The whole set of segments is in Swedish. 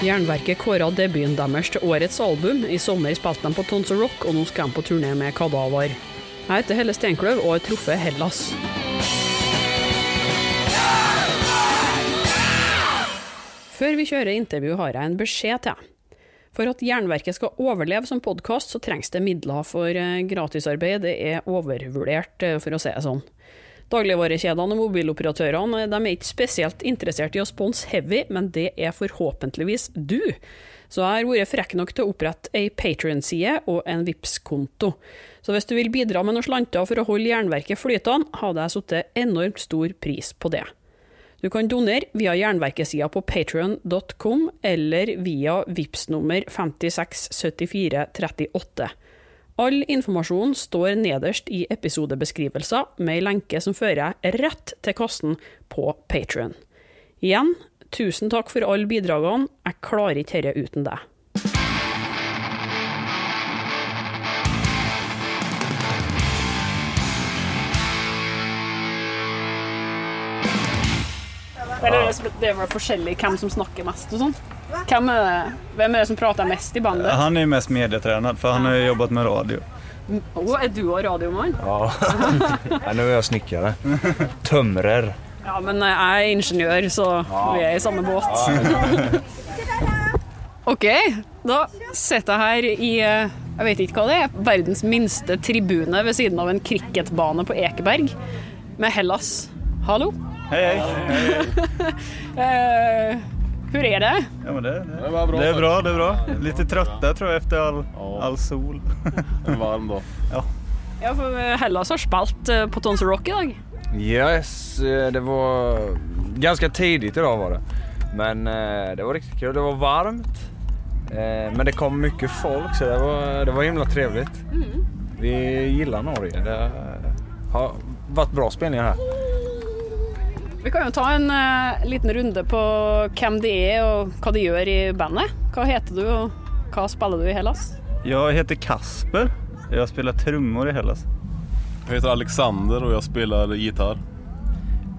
Jernverket kåra debuten deres til årets album. I sommer spilte de på Tons of Rock, og nå skal de på turné med Kadavar. Jeg heter Helle Steinkløv og har truffet Hellas. Før vi kjører intervju, har jeg en beskjed til. For at Jernverket skal overleve som podkast, så trengs det midler, for eh, gratisarbeid det er overvurdert, eh, for å si det sånn. Dagligvarekjedene og mobiloperatørene eh, de er ikke spesielt interessert i å sponse Heavy, men det er forhåpentligvis du. Så jeg har vært frekk nok til å opprette ei Patrion-side og en vips konto Så hvis du vil bidra med noen slanter for å holde jernverket flytende, hadde jeg satt enormt stor pris på det. Du kan donere via jernverkesida på patrion.com eller via VIPS nummer 567438. All informasjon står nederst i episodebeskrivelser med ei lenke som fører rett til kassen på Patrion. Igjen, tusen takk for alle bidragene, jeg klarer ikke dette uten deg. Eller det er vel forskjellig hvem som snakker mest og sånn. Det, hvem er det som prater mest i bandet? Han är ju mest medietränad för han har ju jobbat med radio. Å, er du og radiomann? Ja. Nej, nu är jag snickare. Tömrer. Ja, men jeg er ingeniør, så vi er i samme båt. OK, da sitter jeg her i jeg vet ikke hva det er, verdens minste tribune ved siden av en cricketbane på Ekeberg, med Hellas. Hallo? Hej hej! Eh, hur är det? Ja, men det, det, Det var bra det är bra, det är bra. Lite trötta tror jag efter all, Ja. all sol. En varm dag. Ja, for Hellas har spilt eh, på Tons Rock i dag. Yes, eh, det var ganska tidigt idag var det. Men eh, det var riktigt kul. Det var varmt. Men det kom mycket folk så det var, det var himla trevligt. Vi gillar Norge. Det har varit bra spelningar här. Vi kan jo ta en eh, liten runde på hvem de er og hva de gjør i bandet. Hva heter du, og hva spiller du i Hellas? Jag heter Kasper. Jag spelar trummor i Hellas. Jag heter Alexander och jag spelar gitarr.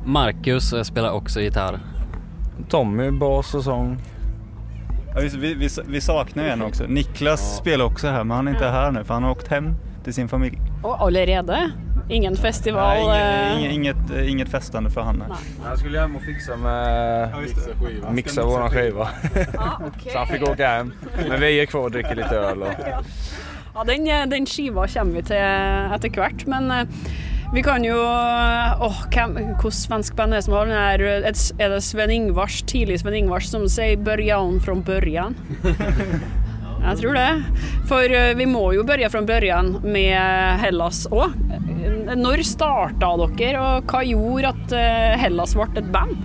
Marcus eh, spelar också gitarr. Tommy, bas och sång. Ja, vi, vi, vi saknar ju en också. Niklas spelar också här men han är inte här nu för han har åkt hem till sin familj. Og allerede? Ingen festival? Nej, eh, inget, inget, eh, inget festande för han. Han skulle hem och fixa med... Mixa skiva. Mixa våran skiva. Ja, ok. Så han fick åka hem. Men vi är kvar och dricker lite öl. Och... Ja, den, eh, den skiva kommer vi til etter hvert, men vi kan jo Åh, hvem, hvilken svensk band er det som har den her Er det- er det Sven Ingvars, tidlig Sven Ingvars, som sier 'börja om från början'? Jeg tror det. For eh, vi må jo begynne fra början med Hellas òg. Når starta dere, og hva gjorde at eh, Hellas ble et band?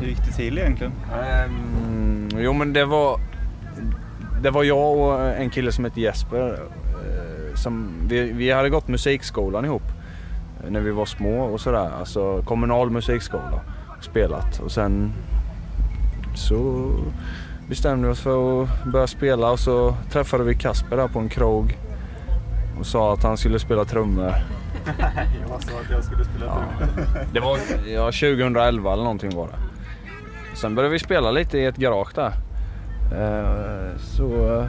Hur gick det till egentligen? Ehm, jo men det var Det var jag och en kille som hette Jesper. eh, Som, vi, vi hade gått musikskolan ihop. När vi var små och sådär. Alltså kommunal musikskola. Spelat och sen så bestämde vi oss för att börja spela och så träffade vi Kasper där på en krog. Och sa att han skulle spela trummor. Jag sa att jag skulle spela trummor. Det var ja, 2011 eller någonting var det. Sen började vi spela lite i ett garage där. Eh, så eh,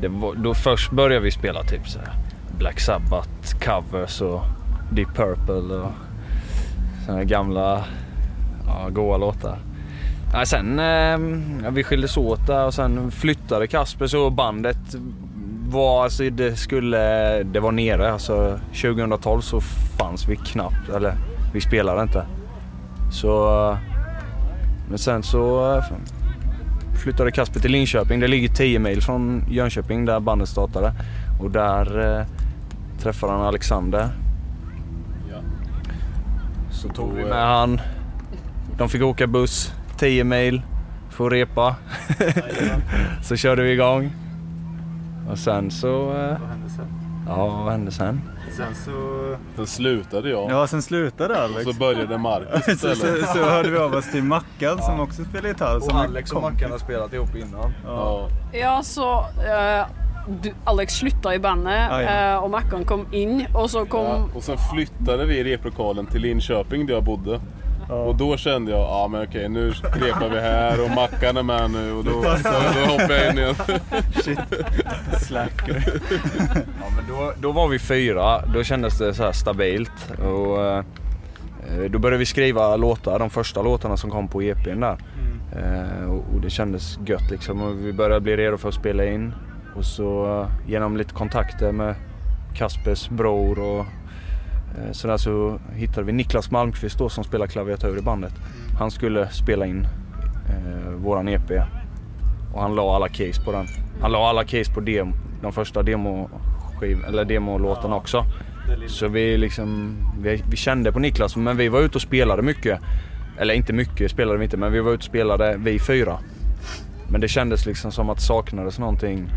det var, då först började vi spela typ så här Black Sabbath covers och Deep Purple och såna gamla ja, goa låtar. Nej, sen eh, ja, vi skildes åt där och sen flyttade Kasper så bandet var alltså det skulle, det var nere alltså 2012 så fanns vi knappt, eller vi spelade inte. Så, eh, men sen så eh, flyttade Kasper till Linköping. Det ligger 10 mil från Jönköping där bandet startade. Och där eh, träffade han Alexander. Ja. Så tog vi Och, med han. De fick åka buss 10 mil för att repa. så körde vi igång. Och sen så... Eh, Vad hände sen? ja, vad hände sen? Sen så... Sen slutade jag. Ja, sen slutade Alex. Och så började Marcus så, så, så hörde vi av oss till Mackan som också spelar gitarr. Som en kompis. har spelat ihop innan. Ja. Ja, så du, Alex slutta i bandet, Ja, ja. eh, og Mackan kom inn, og så kom Ja. Och sen flyttade vi replokalen till Linköping där jag bodde. Och då kände jag, ja men okej nu repar vi här och Mackan är med nu och då, då, då hoppar jag in igen. Shit. Slacker. Ja, men då, då var vi fyra, då kändes det så här stabilt. Och, eh, då började vi skriva låtar, de första låtarna som kom på EPn där. Eh, och, och det kändes gött liksom och vi började bli redo för att spela in. Och så eh, genom lite kontakter med Kaspers bror och eh, sådär så hittade vi Niklas Malmqvist då som spelar klaviatur i bandet. Han skulle spela in eh, våran EP och han la alla case på den. Han la alla case på dem, de första demo eller demolåtarna också. Så vi liksom, vi, vi kände på Niklas men vi var ute och spelade mycket. Eller inte mycket spelade vi inte men vi var ute och spelade vi fyra. Men det kändes liksom som att det saknades någonting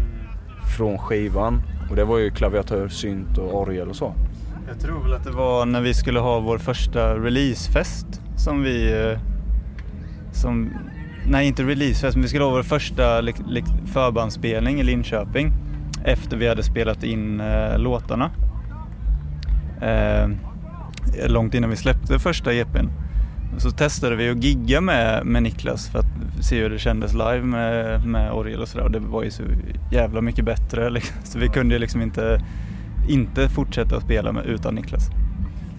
från skivan. Och det var ju klaviatur, synt och orgel och så. Jag tror väl att det var när vi skulle ha vår första releasefest som vi... Eh, som, nej, inte releasefest, men vi skulle ha vår första förbandsspelning i Linköping. Efter vi hade spelat in eh, låtarna. Eh, långt innan vi släppte första EPn. Så testade vi att gigga med, med Niklas för att se hur det kändes live med, med orgel och sådär. Och det var ju så jävla mycket bättre. Liksom. Så vi kunde ju liksom inte, inte fortsätta att spela med, utan Niklas.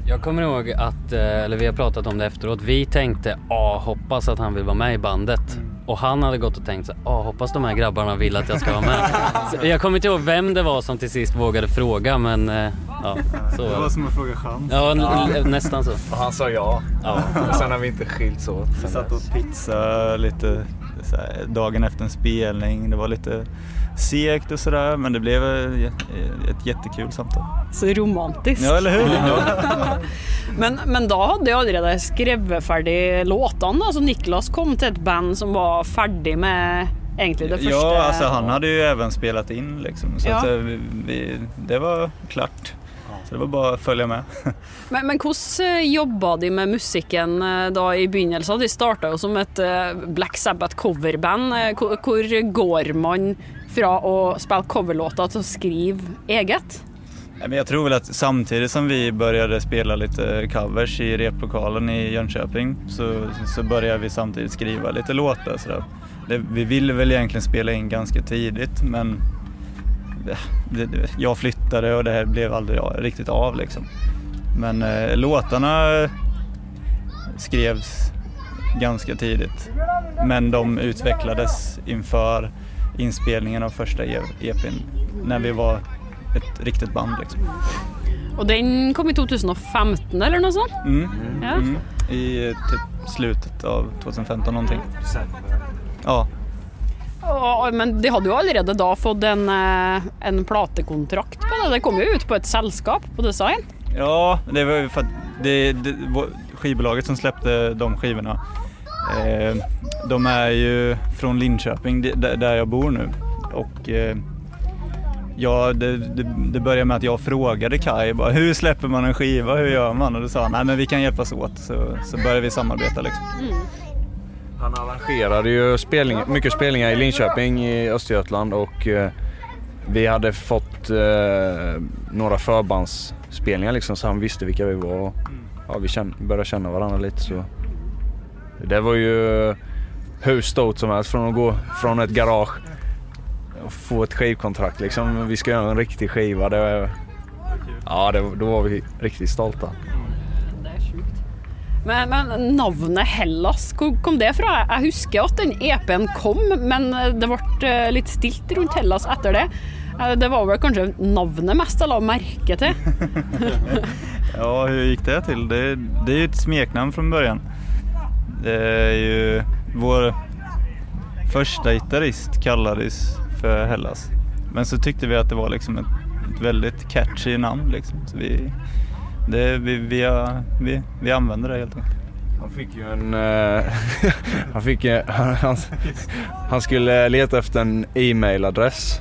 Jag kommer ihåg att, eh, eller vi har pratat om det efteråt, vi tänkte ah hoppas att han vill vara med i bandet. Och han hade gått och tänkt så ah hoppas de här grabbarna vill att jag ska vara med. Så jag kommer inte ihåg vem det var som till sist vågade fråga men eh, ja, så Det var som att fråga chans. Ja, n- nästan så. Och han sa ja. Ja. Och sen har vi inte skilts åt. Vi satt åt pizza lite här, dagen efter en spelning. Det var lite segt och sådär men det blev ett jättekul samtal. Så romantisk. Ja, eller hur? Men, men da hadde jeg allerede skrevet ferdig låtene. da, Så Niklas kom til et band som var ferdig med egentlig det første. Ja, alltså han hade ju även spelat in liksom. Så Ja. att, eh, vi, det var klart. Så det var bara att följa med. Men, men hvordan eh, jobba de med musikken eh, da i begynnelsen? De starta jo som et eh, Black Sabbath coverband. Hvor, hvor går man fra å spille coverlåter til å skrive eget? Jag tror väl att samtidigt som vi började spela lite covers i replokalen i Jönköping så, så började vi samtidigt skriva lite låtar. Så där. Det, vi ville väl egentligen spela in ganska tidigt men jag flyttade och det här blev aldrig riktigt av liksom. Men eh, låtarna skrevs ganska tidigt. Men de utvecklades inför inspelningen av första E- EPn när vi var ett riktigt band liksom. Og den kom i 2015 eller noe sånt? Mm. Ja. Mm. I typ slutet av 2015 någonting. Ja, Og, men de hadde jo allerede da fått en, eh, en platekontrakt på det. Det kom jo ut på et selskap på design. ja det var ju för att det, det, skivbolaget som släppte de skivorna eh, de är ju från Linköping, där jag bor nu. Och eh, ja, det, det, började med att jag frågade Kai bara, hur släpper man en skiva, hur gör man? Och då sa han, nej men vi kan hjälpas åt. Så, så började vi samarbeta liksom. Han arrangerade ju spelning, mycket spelningar i Linköping i Östergötland och eh, vi hade fått eh, några förbandsspelningar liksom så han visste vilka vi var. Och, ja, vi känn, började känna varandra lite så. Det var ju hur stort som helst från att gå från ett garage och få ett skivkontrakt liksom. Vi ska göra en riktig skiva. Det var, ja, det, då var vi riktigt stolta. Det er sjukt. Men, men navnet Hellas, hvor kom det fra? Jeg husker at den EP-en kom, men eh, det ble eh, litt stilt rundt Hellas etter det. Eh, det var vel kanskje navnet mest jeg la merke til. Ja, hur gick det till? Det, det är ju ett smeknamn från början. Det är ju vår första gitarrist kallades för Hellas. Men så tyckte vi att det var liksom ett, ett väldigt catchy namn liksom. Så vi, det, vi, vi, vi, vi använder det helt enkelt. Han fick ju en... eh, han fick ju, han, han, han skulle leta efter en e-mailadress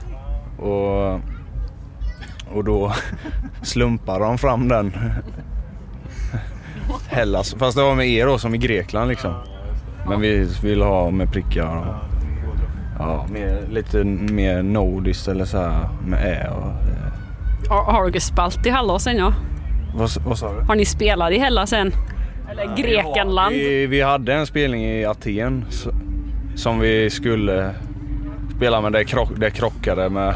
och, och då slumpade de fram den. Hellas, fast det var med er då som i Grekland liksom. Men vi ville ha med prickar och ja, mer, lite mer nordiskt eller så här med ä och... eh, Har, dere spilt i Hellas ennå? Vad, vad sa du? Har ni spelat i Hellas än? Eller Grekenland. Vi, vi hade en spelning i Aten som vi skulle spela men det, krock, det krockade med...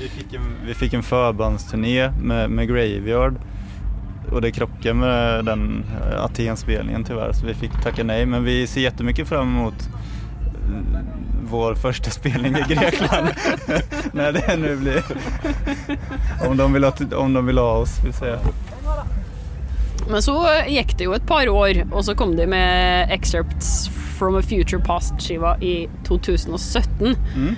Vi fick en, vi fick en förbandsturné med, med Graveyard och det krockade med den eh, Aten-spelningen tyvärr så vi fick tacka nej. Men vi ser jättemycket fram emot eh, vår första spelning i Grekland. När det nu blir. Om de vill ha, om de vill ha oss, vill säga. Men så gick det ju ett par år och så kom de med Excerpts from a Future Past-skiva i 2017. Mm.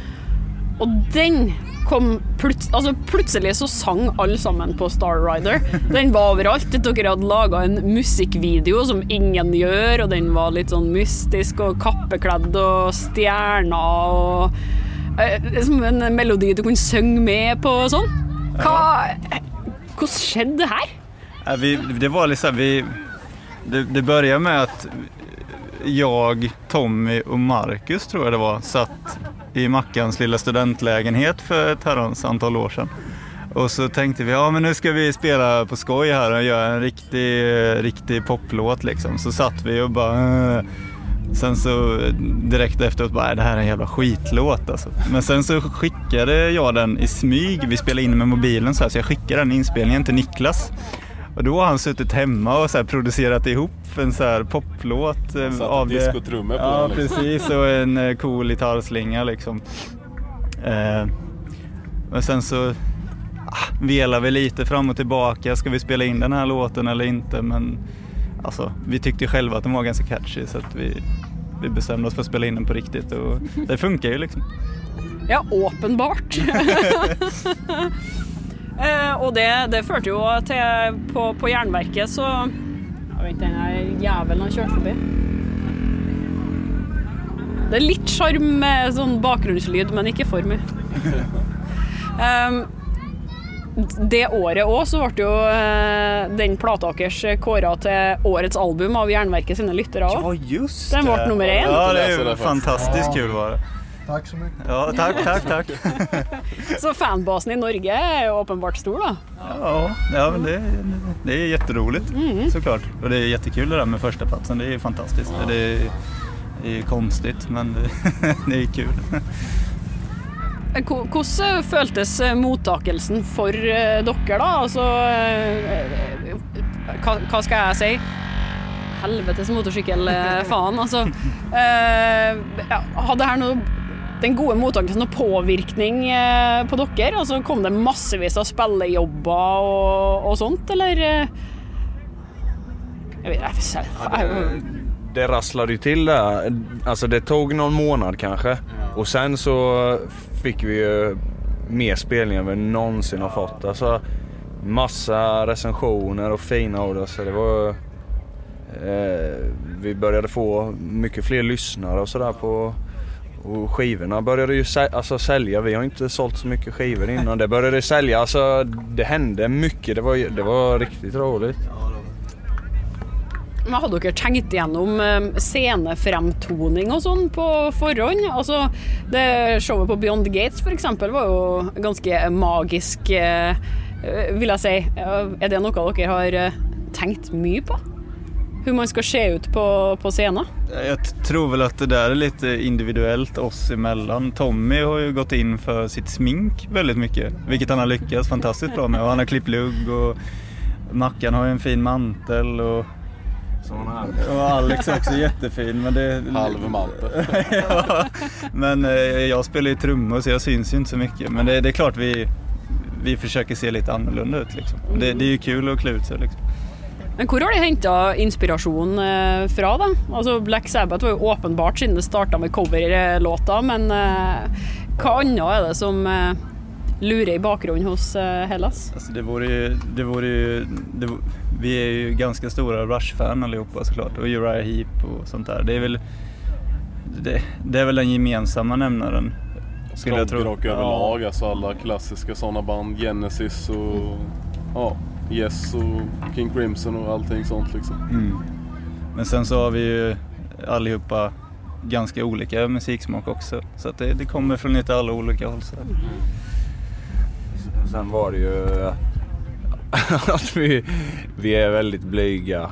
Och den kom plut altså, plötsligt så sang alla sammen på Star Rider. Den var överallt. Dere hade laga en musikvideo som ingen gör och den var lite sånn mystisk och kappekledd och stjärna och eh, som en melodi du kunde sjunga med på og sånn. Hva, Hvordan skjedde det här? Vi, det var liksom, vi, det, det började med att jag, Tommy och Marcus tror jag det var, satt i Mackans lilla studentlägenhet för ett herrans antal år sedan. Och så tänkte vi, ja men nu ska vi spela på skoj här och göra en riktig, riktig poplåt liksom. Så satt vi och bara. Eh. Sen så direkt efteråt bara, "Nej, det här är en jävla skitlåt alltså. Men sen så skickade jag den i smyg, vi spelade in med mobilen så här, så jag skickade den inspelningen till Niklas. Och då har han suttit hemma och så här producerat ihop en så här poplåt. eh, Satt av det. på Ja, den, liksom. precis. Och en eh, cool gitarrslinga liksom. Eh, men sen så ah, velar vi lite fram och tillbaka. Ska vi spela in den här låten eller inte? Men alltså, vi tyckte själva att den var ganska catchy så att vi, vi bestämde oss för att spela in den på riktigt och det funkar ju liksom. Ja, åpenbart. eh, och det, det førte jo til på, på Jernverket så Jeg vet ikke, den jævelen har kjørt forbi. Det er litt sjarm med sånn bakgrunnslyd, men ikke for mye. Em, det året òg så ble jo eh, den plata deres kåra til årets album av Jernverket sine lyttere òg. just Den vart nummer en. Ja, det det ju faktiskt. fantastiskt kul var det. Tack så mycket. Ja, tack, tack, tack. Så fanbasen i Norge jo åpenbart stor, da. Ja, ja men det, det är jätteroligt såklart. Och det är jättekul det där med första platsen. Det är fantastiskt. Det är, det är konstigt men det, är kul. Hvordan føltes eh, mottakelsen for eh, dere, da? Altså eh, hva, hva skal jeg si? Helvetes motorsykkel, eh, faen. Altså eh, ja, Hadde her noe den gode mottakelsen noe påvirkning eh, på dere? Altså Kom det massevis av spillejobber och, och sånt, eller? eh? Jag vet inte. jag- Det rasslade ju till där. Alltså det tog någon månad kanske. Och sen så fick vi ju mer spelningar än vi någonsin har fått. Alltså massa recensioner och fina ord. Så det var... Eh, vi började få mycket fler lyssnare och sådär på... Och skivorna började ju säl- alltså, sälja. Vi har inte sålt så mycket skivor innan. Det började sälja. Alltså det hände mycket. Det var, det var riktigt roligt. Men Hadde dere tenkt gjennom eh, scenefremtoning og sånn på forhånd? Altså, det Showet på Beyond Gates for eksempel var jo ganske magisk, eh, eh, vil jeg si. Eh, Er det noe dere har tenkt mye på? Hur man ska se ut på, på scenen? Jag tror väl att det där är lite individuellt oss emellan. Tommy har ju gått in för sitt smink väldigt mycket, vilket han har lyckats fantastiskt bra med. Och han har klippt lugg och Mackan har ju en fin mantel och, och Alex är också jättefin. Men det, Halv mantel. ja, men eh, jag spelar ju trummor så jag syns ju inte så mycket. Men det, det är klart vi, vi försöker se lite annorlunda ut liksom. Det, det är ju kul att klä ut sig liksom. Men hvor har de henta inspirasjon eh, fra, da? Altså, Black Sabbath var jo åpenbart siden det starta med coverlåter, men eh, hva annet er det som eh, lurer i bakgrunnen hos eh, Hellas? Alltså det vore ju, det vore ju det, v- vi är ju ganska stora Rush-fan allihopa såklart och Uriah Heep och sånt där. Det är väl, det, det är väl den gemensamma nämnaren. Skulle jag tro. Överlag, alltså alla klassiska sådana band. Genesis och ja, Yes och King Crimson och allting sånt liksom. Mm. Men sen så har vi ju allihopa ganska olika musiksmak också. Så att det, det kommer från lite alla olika håll. Så. Sen var det ju att vi, vi är väldigt blyga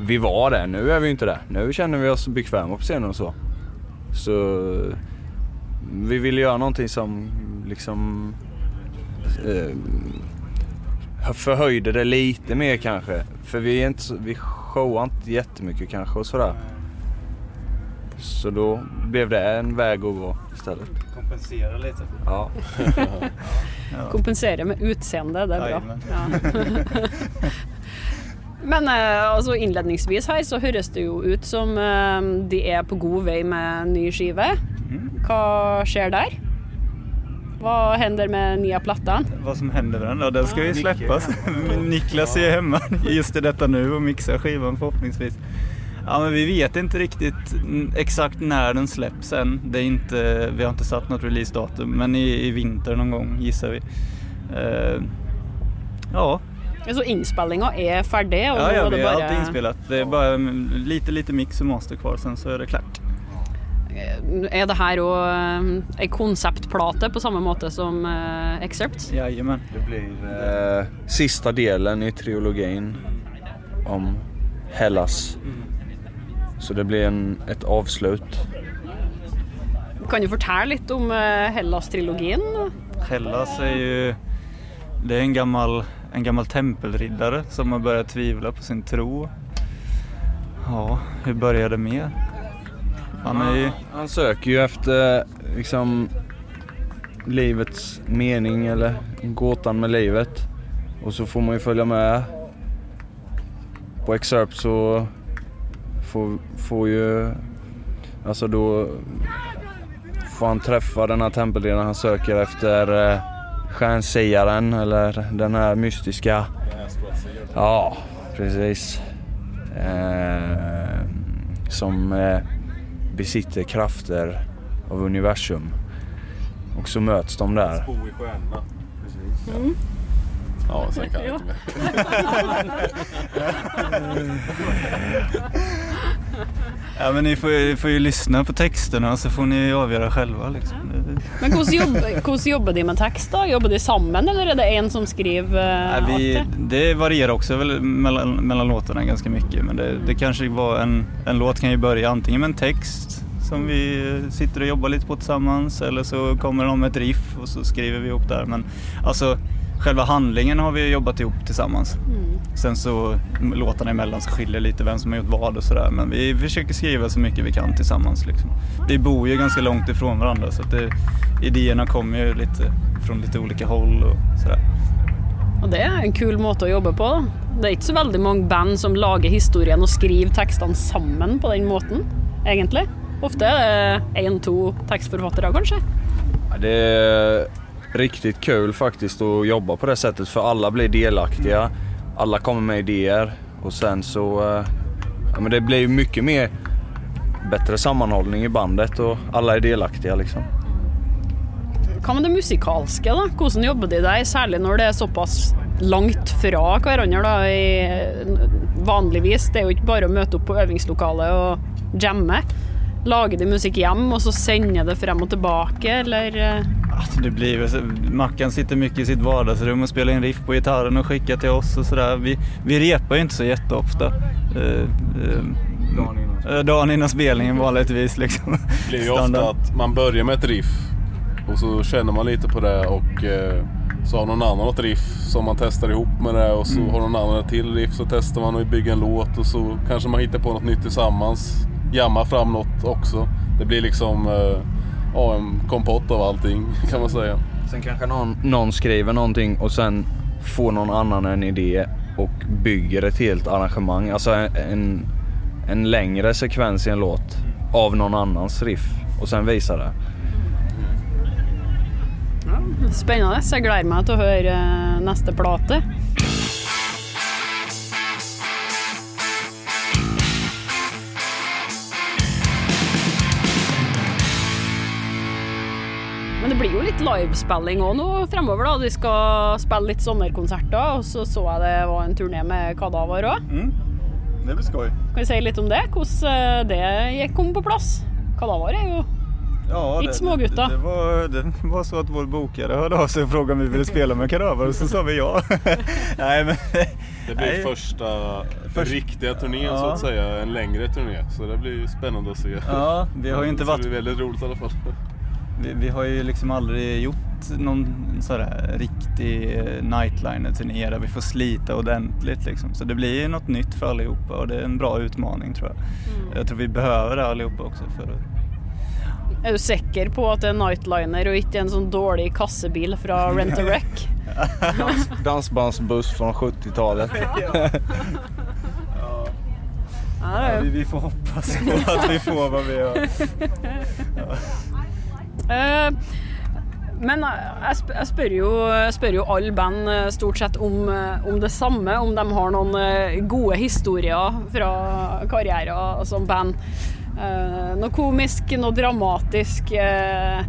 vi var det. Nu är vi inte det. Nu känner vi oss bekväma på scenen och så. Så vi vill göra någonting som liksom eh, förhöjde det lite mer kanske. För vi, är inte, så- vi showar inte jättemycket kanske och sådär. Så då blev det en väg att gå istället. Kompensera lite. Ja. Kompensere med utseende, det er bra. Ja. Men eh, altså innledningsvis her så høres det jo ut som eh, de er på god vei med ny skive. Hva skjer der? Vad händer med nya plattan? Vad som händer med den då? Den ska ju släppas. Niklas är hemma just i detta nu och mixar skivan förhoppningsvis. Ja men vi vet inte riktigt exakt när den släpps än. Det är inte, vi har inte satt något releasedatum men i, i vinter någon gång gissar vi. Eh, ja, Så er ferdig, og ja, nå ja det vi har bare allt inspelat. Det är bara lite, lite mix och master kvar sen så är det klart. Er det her òg ei konseptplate på samme måte som eh, Excerpt? Jajamän. Det blir eh, sista delen i trilogin om Hellas. Så det blir en, ett avslut. Kan du fortelle litt om eh, Hellas-trilogien? Hellas är ju det är en gammal, en gammal tempelriddare som har börjat tvivla på sin tro. Ja, hur började det med? Han är ju, Han söker ju efter liksom livets mening eller gåtan med livet. Och så får man ju följa med. På Excerpt så får, får ju, alltså då får han träffa den här tempelledaren han söker efter eh, stjärnsiaren eller den här mystiska, ja precis. Eh, som eh, besitter krafter av universum. Och så möts de där. Bo i stjärnorna. Precis. Ja, sen kan jag inte mer. ja men ni får, ju- får ju lyssna på texterna så får ni avgöra själva liksom. Men hvordan jobber, hvordan jobber de med tekst? da? Jobber de sammen, eller er det en som skriver Nej, uh, vi, det? varierar också väl mellan, mellan låtarna ganska mycket men det, det kanske var en, en låt kan ju börja antingen med en text som vi sitter och jobbar lite på tillsammans eller så kommer någon med ett riff och så skriver vi ihop där. Men alltså själva handlingen har vi jobbat ihop tillsammans. Sen så låtarna emellan så skiljer lite vem som har gjort vad och sådär men vi försöker skriva så mycket vi kan tillsammans liksom. Vi bor ju ganska långt ifrån varandra så att det, idéerna kommer ju lite från lite olika håll och sådär. Og det er en kul måte å jobbe på. Det er ikke så veldig mange band som lager historien og skriver tekstene sammen på den måten, egentlig. Ofte er det én-to tekstforfattere, kanskje. Ja, Det är riktigt kul faktiskt att jobba på det sättet för alla blir delaktiga. Alla kommer med idéer och sen så... Eh, ja, men det blir ju mycket mer bättre sammanhållning i bandet och alla är delaktiga liksom. Hva med det musikalske, da? Hvordan jobber de der, særlig når det er såpass langt fra hverandre? da, i, Vanligvis, det er jo ikke bare å møte opp på øvingslokalet og jamme. Lager de musikk hjem, og så sender det frem og tilbake, eller eh? Alltså det blir väl så, Mackan sitter mycket i sitt vardagsrum och spelar in riff på gitarren och skickar till oss och sådär. Vi, vi repar ju inte så jätteofta. Uh, uh, dagen innan spelningen vanligtvis liksom. Det blir ju ofta att man börjar med ett riff och så känner man lite på det och eh, så har någon annan ett riff som man testar ihop med det och så Mm. har någon annan ett till riff så testar man och bygger en låt och så kanske man hittar på något nytt tillsammans. Jammar fram något också. Det blir liksom eh, ja, en kompott av allting kan man säga. Sen kanske någon, någon skriver någonting och sen får någon annan en idé och bygger ett helt arrangemang. Alltså en, en, längre sekvens i en låt av någon annans riff och sen visar det. Spennende. Så jeg gleder meg til å høre neste plate. Litt livespilling òg nå fremover. da. De skal spille litt sommerkonserter, og så så jeg det var en turné med Kadaver òg. Mm. Det blir skoj. Kan vi si litt om det? Hvordan eh, det kom på plass? Kadaver er jo Ja, det, smågutta. Det, det, var, det var så att vår bokare hörde av sig och frågade om vi ville spela med Kadaver och så sa vi ja. Nej, men Det blir Nej. första Först- riktiga turnén så Ja. att säga. En längre turné. Så det blir spännande att se. Ja, vi har ju inte det varit bli väldigt roligt i alla fall. Vi, vi har ju liksom aldrig gjort någon sådär riktig nightliner-turné där vi får slita ordentligt liksom. Så det blir ju något nytt för allihopa och det är en bra utmaning tror jag. Jag tror vi behöver det allihopa också för att... Er du sikker på at det er Nightliner og ikke en sånn dårlig kassebil fra Rent a Wreck? Dansbandsbuss från 70-talet. Ja, Ja, vi, får hoppas på att vi får vad vi har. Eh, Men eh, jeg sp- jeg spør jo, spør jo alle band eh, stort sett om, eh, om det samme, om de har noen eh, gode historier fra karrierer som band. Eh, noe komisk, noe dramatisk. eh,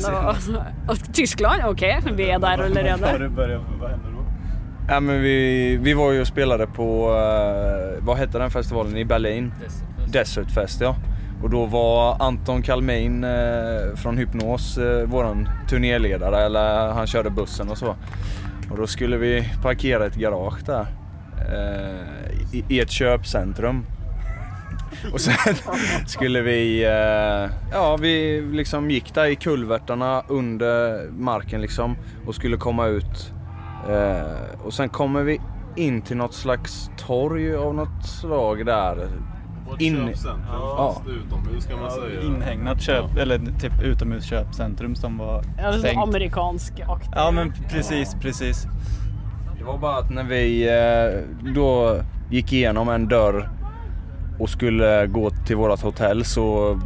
noe, Tyskland? OK, vi er der allerede. du börjat, vad händer då? Ja, men vi, vi var ju och spelade på, eh, vad hette den festivalen i Berlin? Desert Fest ja. Och då var Anton Kalmin eh, från Hypnos eh, våran turnéledare, eller han körde bussen och så. Och då skulle vi parkera ett garage där. Eh, i, I ett köpcentrum. Och sen skulle vi, eh, ja vi liksom gick där i kulvertarna under marken liksom och skulle komma ut. Eh, och sen kommer vi in till något slags torg av något slag där. In- köpcentrum Ja. fast utomhus kan man Ja, säga. inhägnat köp, eller typ utomhusköpcentrum som var Ja, stängt. amerikansk-aktig. Ja men precis, precis. Det var bara att när vi eh, då gick igenom en dörr och skulle gå till vårt hotell så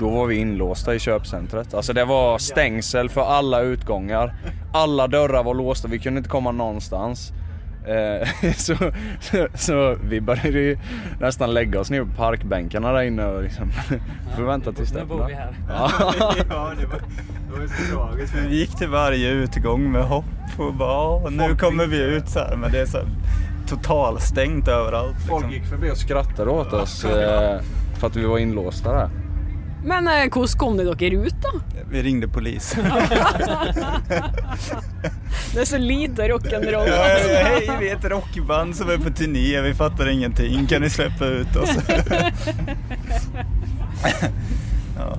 då var vi inlåsta i köpcentret. Alltså det var stängsel för alla utgångar. Alla dörrar var låsta, vi kunde inte komma någonstans. Eh, så, så, så vi började ju nästan lägga oss ner på parkbänkarna där inne och liksom förvänta tills det Nu bor vi här. ja, det var, det var så tragiskt. Vi gick till varje utgång med hopp och bara, "Ja, nu kommer vi ut så här. Men det är så här totalstängt överallt. Folk Liksom. gick förbi och skrattade åt oss eh, för att vi var inlåsta där. Men eh, hvordan kom dere dere ut, da? Vi ringde polisen. Det er så lite rock'n'roll. Ja, Hej, vi är ett rockband som är på turné. Vi fattar ingenting. Kan ni släppa ut oss? ja.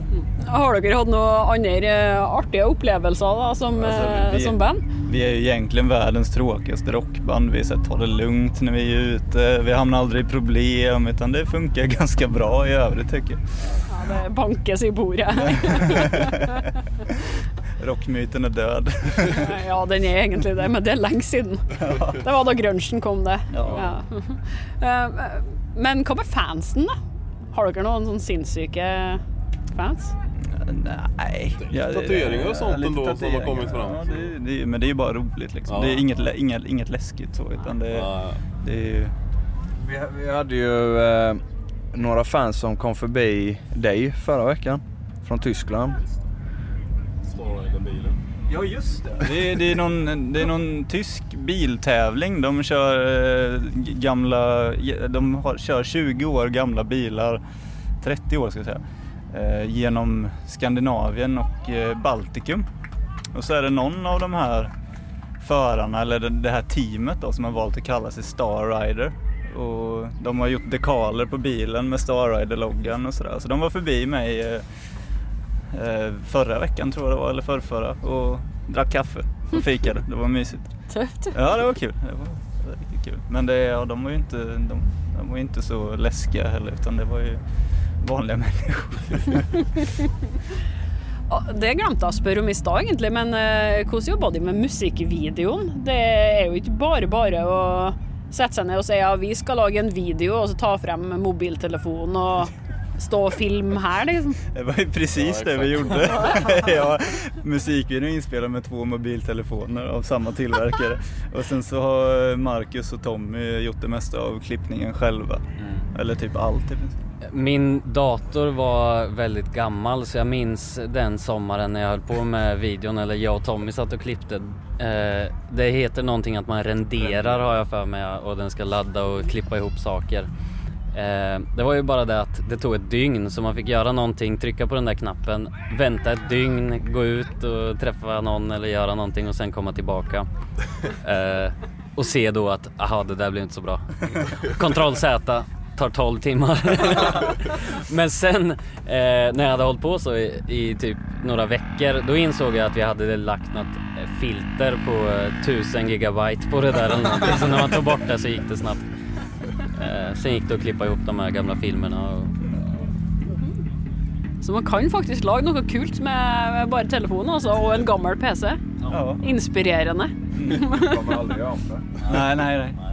Har dere hatt noen andre eh, artige opplevelser da, som, Alltså, vi- som band? Vi är ju egentligen världens tråkigaste rockband. Vi så tar det lugnt när vi är ute. Vi hamnar aldrig i problem utan det funkar ganska bra i övrigt tycker jag. Ja, det bankes i bordet. Rockmyten är död. ja, den er egentlig det, men det er lenge siden. Det var da grunchen kom, det. Ja. Eh, Men med fansen, da? Har dere noen sånn sinnssyke fans? Nej. Ja, det- tatueringar och sånt lite ändå som har kommit fram. Ja, det, det, men det är ju bara roligt liksom. Ja. Det är inget, inget, inget läskigt så utan det, Ja, det är ju... Vi, vi hade ju eh, några fans som kom förbi dig förra veckan. Från Tyskland. Starrider-bilen. Ja just det. Det är, det, är någon, det är någon tysk biltävling. De kör eh, gamla, de har, kör 20 år gamla bilar, 30 år ska jag säga, eh, genom Skandinavien och eh, Baltikum. Och så är det någon av de här förarna, eller det, det här teamet då, som har valt att kalla sig Star Rider. Och de har gjort dekaler på bilen med Star Rider-loggan och sådär. Så de var förbi mig eh, eh, förra veckan tror jag det var, eller förrförra och drack kaffe och fikade. Det var mysigt. Tøft. Ja, det var kul. Det var, riktigt kul. Men det, ja, de var ju inte, de, de var ju inte så läskiga heller utan det var ju vanliga människor. Det glemte jeg å spørre om i stad, egentlig, men eh, hvordan jobba de med musikkvideoen? Det er jo ikke bare bare å sette seg ned og si ja, vi skal lage en video, og så ta frem mobiltelefonen og stå og filme her, liksom. Det var ju precis Ja, det vi gjorde. ja, musikvideon inspelad med två mobiltelefoner av samma tillverkare. Och sen så har Marcus och Tommy gjort det mesta av klippningen själva. Eller typ allt i princip. Min dator var väldigt gammal så jag minns den sommaren när jag höll på med videon eller jag och Tommy satt och klippte. Eh, det heter någonting att man renderar har jag för mig och den ska ladda och klippa ihop saker. Eh, det var ju bara det att det tog ett dygn så man fick göra någonting, trycka på den där knappen, vänta ett dygn, gå ut och träffa någon eller göra någonting och sen komma tillbaka. Eh, och se då att, aha det där blev inte så bra. Kontroll Z tar 12 timmar. Men sen eh, när jag hade hållit på så i, i typ några veckor, då insåg jag att vi hade lagt något filter på eh, 1000 gigabyte på det där eller någonting. Så när man tog bort det så gick det snabbt. Eh, sen gick det att klippa ihop de här gamla filmerna. Och... Så man kan faktiskt laga något kult med, med bara telefonen alltså, och en gammal PC. Ja. Inspirerande. kommer aldrig göra om det. Nej, nej, nej.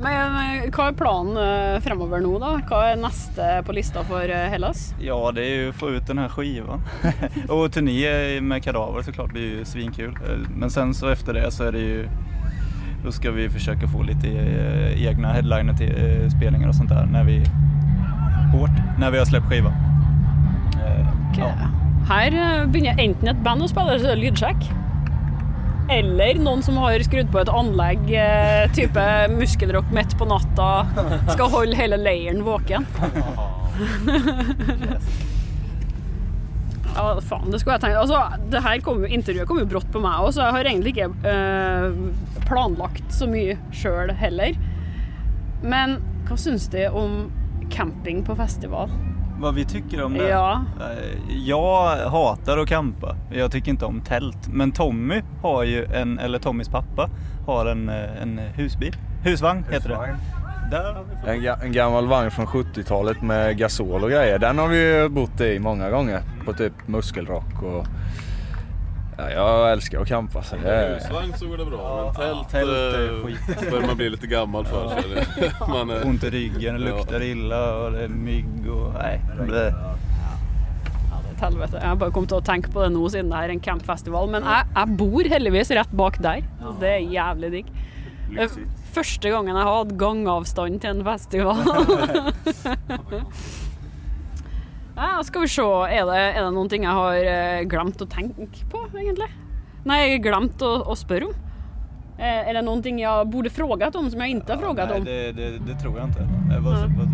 Det. Men hva er planen eh, fremover nå, da? Hva er neste på lista for eh, Hellas? Ja, det är ju att få ut den här skivan. och turné med Kadaver såklart blir ju svinkul. Men sen så efter det så är det ju då ska vi försöka få lite eh, egna headliner till eh, spelningar och sånt där när vi hårt när vi har släppt skivan. Eh, ja. Eh, begynner enten et band å spille, eller så er det lydsjekk. Eller någon som har skrudd på ett anlägg, eh, typ muskelrock mitt på natta, ska hålla hela leiren vaken. Ja, fan, det skulle jag tenkt. Alltså, det här kom intervjuet kom ju brått på mig och så jeg har egentligen inte eh, planlagt så mycket själv heller. Men vad syns de om camping på festival? Vad vi tycker om det? Ja. Eh, Jag hatar att campa. Jag tycker inte om tält. Men Tommy har ju en, eller Tommys pappa har en, eh, en husbil. Husvagn heter det. Där har vi fått. En, ga- en gammal vagn från 70-talet med gasol och grejer. Den har vi ju bott i många gånger. På typ muskelrock och... Ja, jag älskar att campa så det är... Husvagn så går det bra, men tält, tält är eh, skit. börjar man bli lite gammal för. Så är det, man är, Ont i ryggen, det luktar illa och det är mygg och... Nej. blä. Helvete. Jeg har bare kommet til å tenke på det nå siden det er en campfestival. Men jeg, jeg bor heldigvis rett bak der. Så det er jævlig digg. Det første gangen jeg har hatt gangavstand til en festival. ja, skal vi se. Er det, er det noen ting jeg har eh, glemt å tenke på, egentlig? Nei, glemt å, å spørre om. Eh, Är det någonting jag borde frågat om som jag inte har frågat Nej, om? det, det, det tror jag inte. Eh, vad, vad,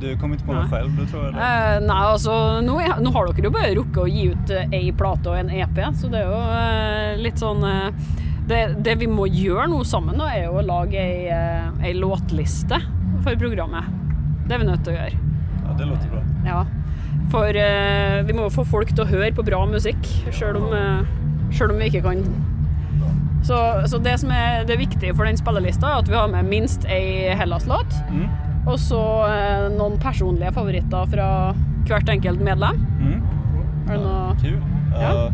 du kommer inte på något Nej. själv, du tror jag det? Eh, nei, altså nå, er, nå har dere jo bare rukket å gi ut eh, ei plate og en EP, så det jo eh, litt sånn eh, det, det vi må gjøre nå sammen, da, er jo å lage ei, eh, ei låtliste for programmet. Det er vi til å gjøre. Ja, det låter bra. Ja. For eh, vi må jo få folk til å høre på bra musikk, sjøl om, eh, om vi ikke kan så, så det som er det viktige for den spillelista, er at vi har med minst ei Hellas-låt. Mm. Og så eh, noen personlige favoritter fra hvert enkelt medlem. Mm. Er det noe Kul. Ja. Ja.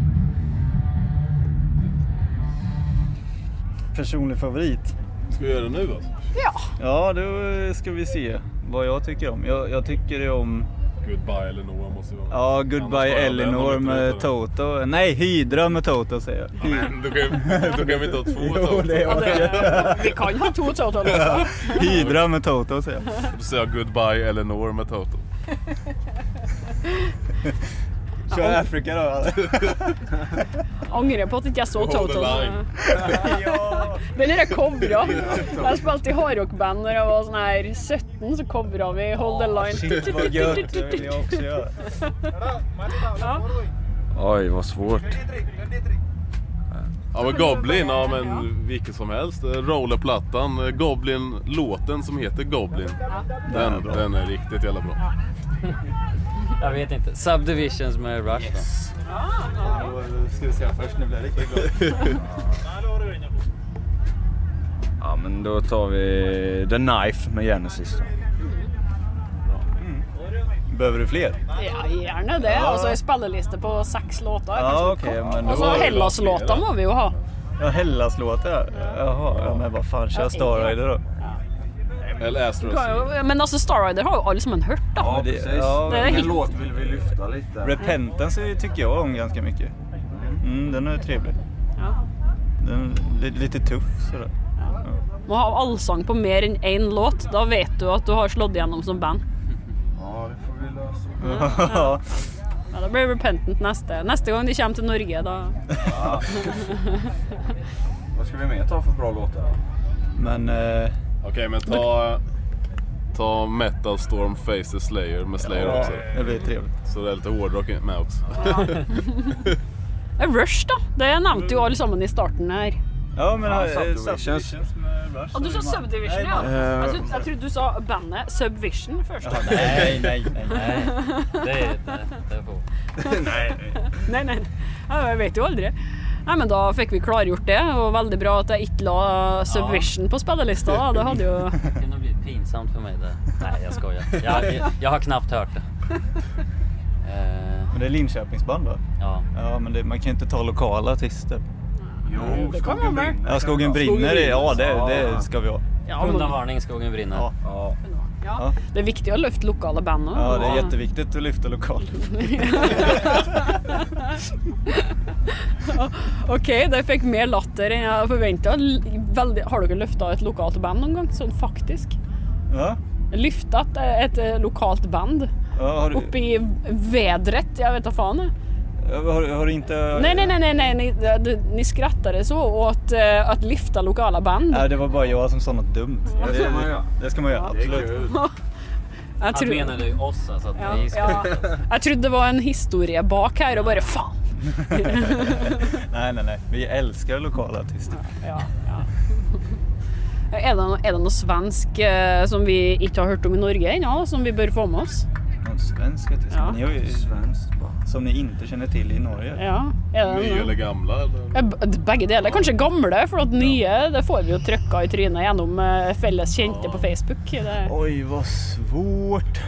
Personlig favorit? ska vi göra det nu alltså? Ja. Ja, då ska vi se vad jag tycker om. Jag, jag tycker om Goodbye Elinor måste vara. ja, Goodbye vi med. Toto. Nej, Hydra med Toto säger jag. Men då kan, då kan vi inte ha två Toto. det Ja, det, vi kan ha to Toto-låter. Hydra med Toto säger jag. Då säger jag Goodbye Elinor med Toto. Kör Afrika då. Angrer på at ikke jeg så Hold the Toto. Den er covra. Jeg spilte i hardrockband da jeg var sånn her 17, så covra vi Hold the Line. Shit vad gött, det vill jag också göra. Oj, vad svårt. Ja men Goblin, ja men vilket som helst. Rollerplattan, eh, Goblin-låten som heter Goblin. Den, den är riktigt jävla bra. Jag vet inte. Subdivisions med Rush då. Då ska vi se först, nu blir jag riktigt glad. Ja, men då tar vi The Knife med Genesis då. Behöver du fler? Ja, gjerne det. Altså ei spilleliste på seks låter. Ja, okej, men Og så då... Hellas-låter må vi jo ha. Ja, Hellas-låtar. Jaha, ja, men vad fan, kör Starrider då. Eller Astro Kan jo- Men altså, Starrider har jo alle sammen hørt, da. Ja, det- ja, Det är Vilken låt vill vi lyfta lite? Repentance tycker jag om ganska mycket. Mm, den är trevlig. Ja. Den är li- lite tuff sådär. Må ha allsang på mer enn én låt. Da vet du at du har slått igjennom som band. Ja, det får vi lösa. Ja. Ja, Da blir Repentant neste. Neste gang de kommer til Norge, da Vad ska vi mer ta för bra låtar? Men eh, Okej men ta, ta Metal Storm Face the Slayer med Slayer också. det blir trevligt. Så det är lite hårdrock med också. Eh, Rush, da. Det nevnte jo alle sammen i starten her. Ja men Ja, Subdivisions. Subdivisions med Rush. Ja, du sa Subdivision Nej, ja. Eh, Jag trodde, trodde du sa bandet Subvision först. Jaha, Nej, nej, nej. Nej, det är det, det får. nej. Nei, nei. Ja, jeg vet jo aldri. Nei, men Da fikk vi klargjort det, og veldig bra at jeg ikke la Subvision på spillelista. da. Det hadde jo Det kunde bli pinsamt för mig det. Nej jag skojar. Jag, jag, jag har knappt hört det. Eh, Men det är Linköpingsband va? ja. Ja men det, man kan ju inte ta lokala artister. Jo, Det kan skogen brinner. Ja, Skogen brinner, det- ja det, Ja. det ska vi ha. ja, men, Undanvarning, skogen brinner. Ja. Ja. ja. Det er viktig å løfte lokale band òg. Ja, det är jätteviktigt att lyfta lokal. OK, det fikk mer latter enn jeg forventa. Har dere løfta et lokalt band noen gang? Sånn faktisk? Ja, Lyfta et, et eh, lokalt band ja har, du, oppe i vedret? Jeg vet da faen. Jeg. har, har du inte... Nej, nej, nej, nej, nej. Ni, det- ni skrattade så åt eh, att lyfta lokala band. Nej, det var bara jag som sa något dumt. Det ska man göra. Det ska man göra, Det är absolut. Jag, Han tro, menade ju oss alltså att ja, vi ska... ja. jag trodde det var en historia bak här och bara fan. Nej, nej, nej. Vi älskar lokala artister. Ja, ja. Er det, er det noe svensk eh, som vi ikke har hørt om i Norge ennå, som vi bør få med oss? Någon svensk artist. Ja. Ni har ju, Svenskt bara. som ni inte känner till i Norge. Ja, noe? eller gamla eller? Ja, Begge deler. Kanskje gamle, for at nye det får vi jo trykka i trynet gjennom eh, felles kjente på Facebook. Det, Oj, vad svårt.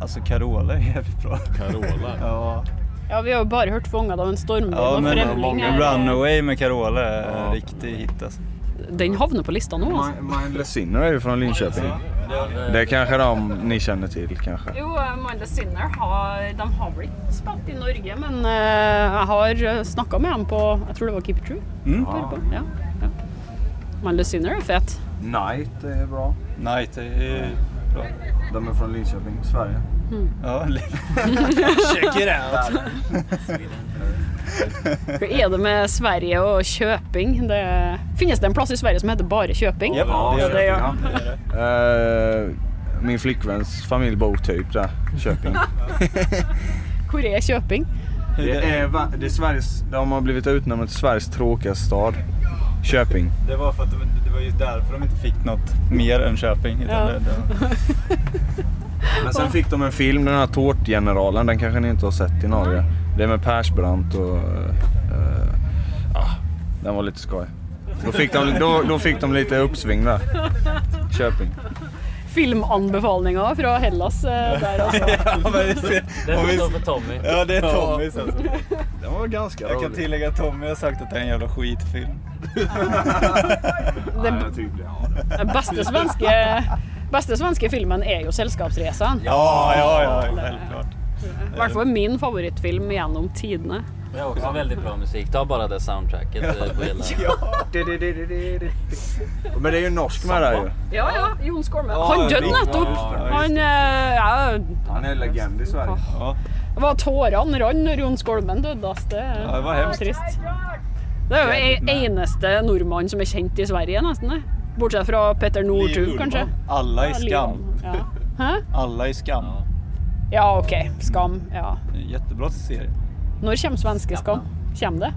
Alltså Carola är jävligt bra. Carola. Ja, ja, vi har jo bare hørt 'Fångad av en stormvind' ja 'Fremling'. her. Runaway med Carola är en Ja. riktig hit alltså. Den havner på lista nå, altså. Mi- Mindless Sinner är ju från Linköping. Det är kanske de ni känner till kanske. Jo, eh, Mindless Sinner har, de har ikke spilt i Norge, men eh, jeg har snakka med dem på Jeg tror det var Keep It True. Mm. Ja, ja. Mindless Sinner är fet. Night är bra. Night är bra. De är från Linköping, Sverige. Ja, check it out. Hva er det med Sverige og Kjøping? Det, finnes det en plass i Sverige som heter bare Kjøping? Japp, det gör det det. gör- Ja, det gör det. Eh, min flickväns familj bor typ där, Köping. Hvor er Kjøping? Det är, det är Sveriges, de har blivit utnämnda till Sveriges tråkigaste stad. Köping. Det var för att de, det var just därför de inte fick något mer än Köping. Utan Ja. det, det, Men sen fick de en film, den här Tårtgeneralen, den kanske ni inte har sett i Norge. Det är med Persbrandt och... eh, ja, den var lite skoj. Då fick, de, då, då fick de lite uppsving där. Köping. Filmanbefalinger fra Hellas eh, der, altså. ja, men det, får stå för Tommy. ja, det är Tommys alltså. Den var ganska Jag kan rolig. tillägga att Tommy har sagt att det är en jävla skitfilm. Den Ja, beste svenske, beste svenske filmen er jo 'Selskapsresan'. Ja, ja, ja, självklart. I hvert fall min favorittfilm gjennom tidene. Det är också väldigt bra musik. Ta bara det soundtracket eh, på hela. Men det är ju norsk med där ju. Ja, ja. Jon Skolme. Ja, Han døde riktig. nettopp. Ja, Han eh, ja, Han är legend i Sverige. Ja. Det var tårene rant når Jon Skolmen døde. ass. Det, Ja, det var hemskt. trist. Det er jo en- eneste nordmann som er kjent i Sverige, nesten. det. Bortsett fra Petter Liv Northug, Ullmann. kanskje. Alla i Ja, Skam. Liv- Ja. Hæ? Alla i Skam. Ja, OK. Skam. Ja. Jättebra serie. Når kommer svenske Skam? Kommer det?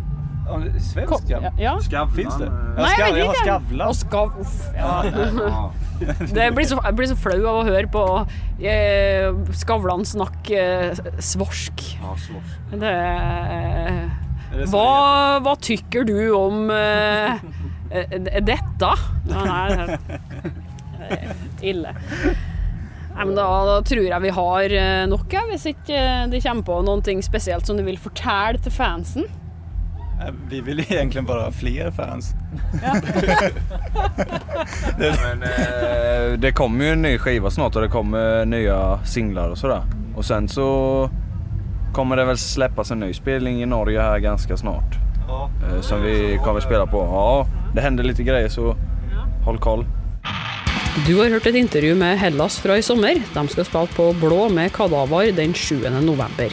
Svensk Kom, Skam? ja, ja. Skavlan. Finns det? eh, Ja, Skav, jeg ikke. Skavlan. Og Skav... Uff. Ja. Det blir så, jeg blir så flau av å høre på eh, Skavlan snakke eh, svorsk. Ja, slåss. Det så hva, hva tykker du om eh, eh, dette? Ja, nei, det er ille. Nei, men da, da tror jeg vi har eh, nok, ja, hvis ikke eh, det kommer på noe spesielt som du vil fortelle til fansen. Nej, Vi vill egentligen bara ha fler fans. Men eh, det kommer ju en ny skiva snart och det kommer nya singlar och sådär. Och sen så kommer det väl släppas en ny spelning i Norge här ganska snart. Ja. Eh, som vi kommer spela på. Ja, det händer lite grejer så håll koll. Du har hørt et intervju med Hellas fra i sommer. De skal spille på Blå med Kadavar den 7. november.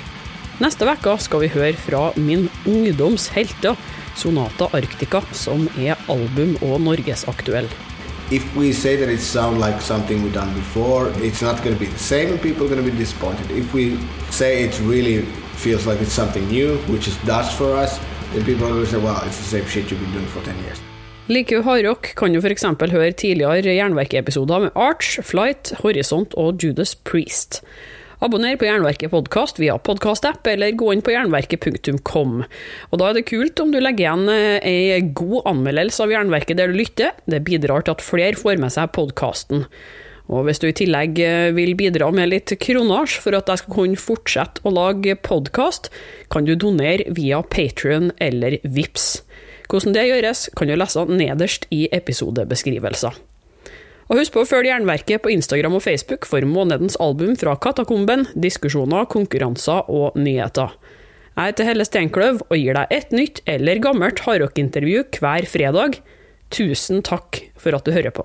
Neste uke skal vi høre fra min ungdoms helter, Sonata Arctica, som er album- og norgesaktuell. if we say that it sounds like something we've done before, it's not going to be the same and people are going to be disappointed. If we say it really feels like it's something new, which is does for us, then people are going to say, well, it's the same shit you've been doing for 10 years. Like hardrock, kan du f.eks. høre tidligere Jernverket-episoder med Arch, Flight, Horisont og Judas Priest. Abonner på Jernverket podkast via podkastapp, eller gå inn på jernverket.kom. Og Da er det kult om du legger igjen eh, ei god anmeldelse av Jernverket der du lytter. Det bidrar til at flere får med seg podkasten. Og hvis du i tillegg eh, vil bidra med litt kronasj for at jeg skal kunne fortsette å lage podkast, kan du donere via Patrion eller VIPS. Hvordan det gjøres, kan du lese nederst i episodebeskrivelser. Og husk på å følge Jernverket på Instagram og Facebook for månedens album fra Katakomben, diskusjoner, konkurranser og nyheter. Jeg heter Helle Steinkløv og gir deg et nytt eller gammelt hardrockintervju hver fredag. Tusen takk for at du hører på.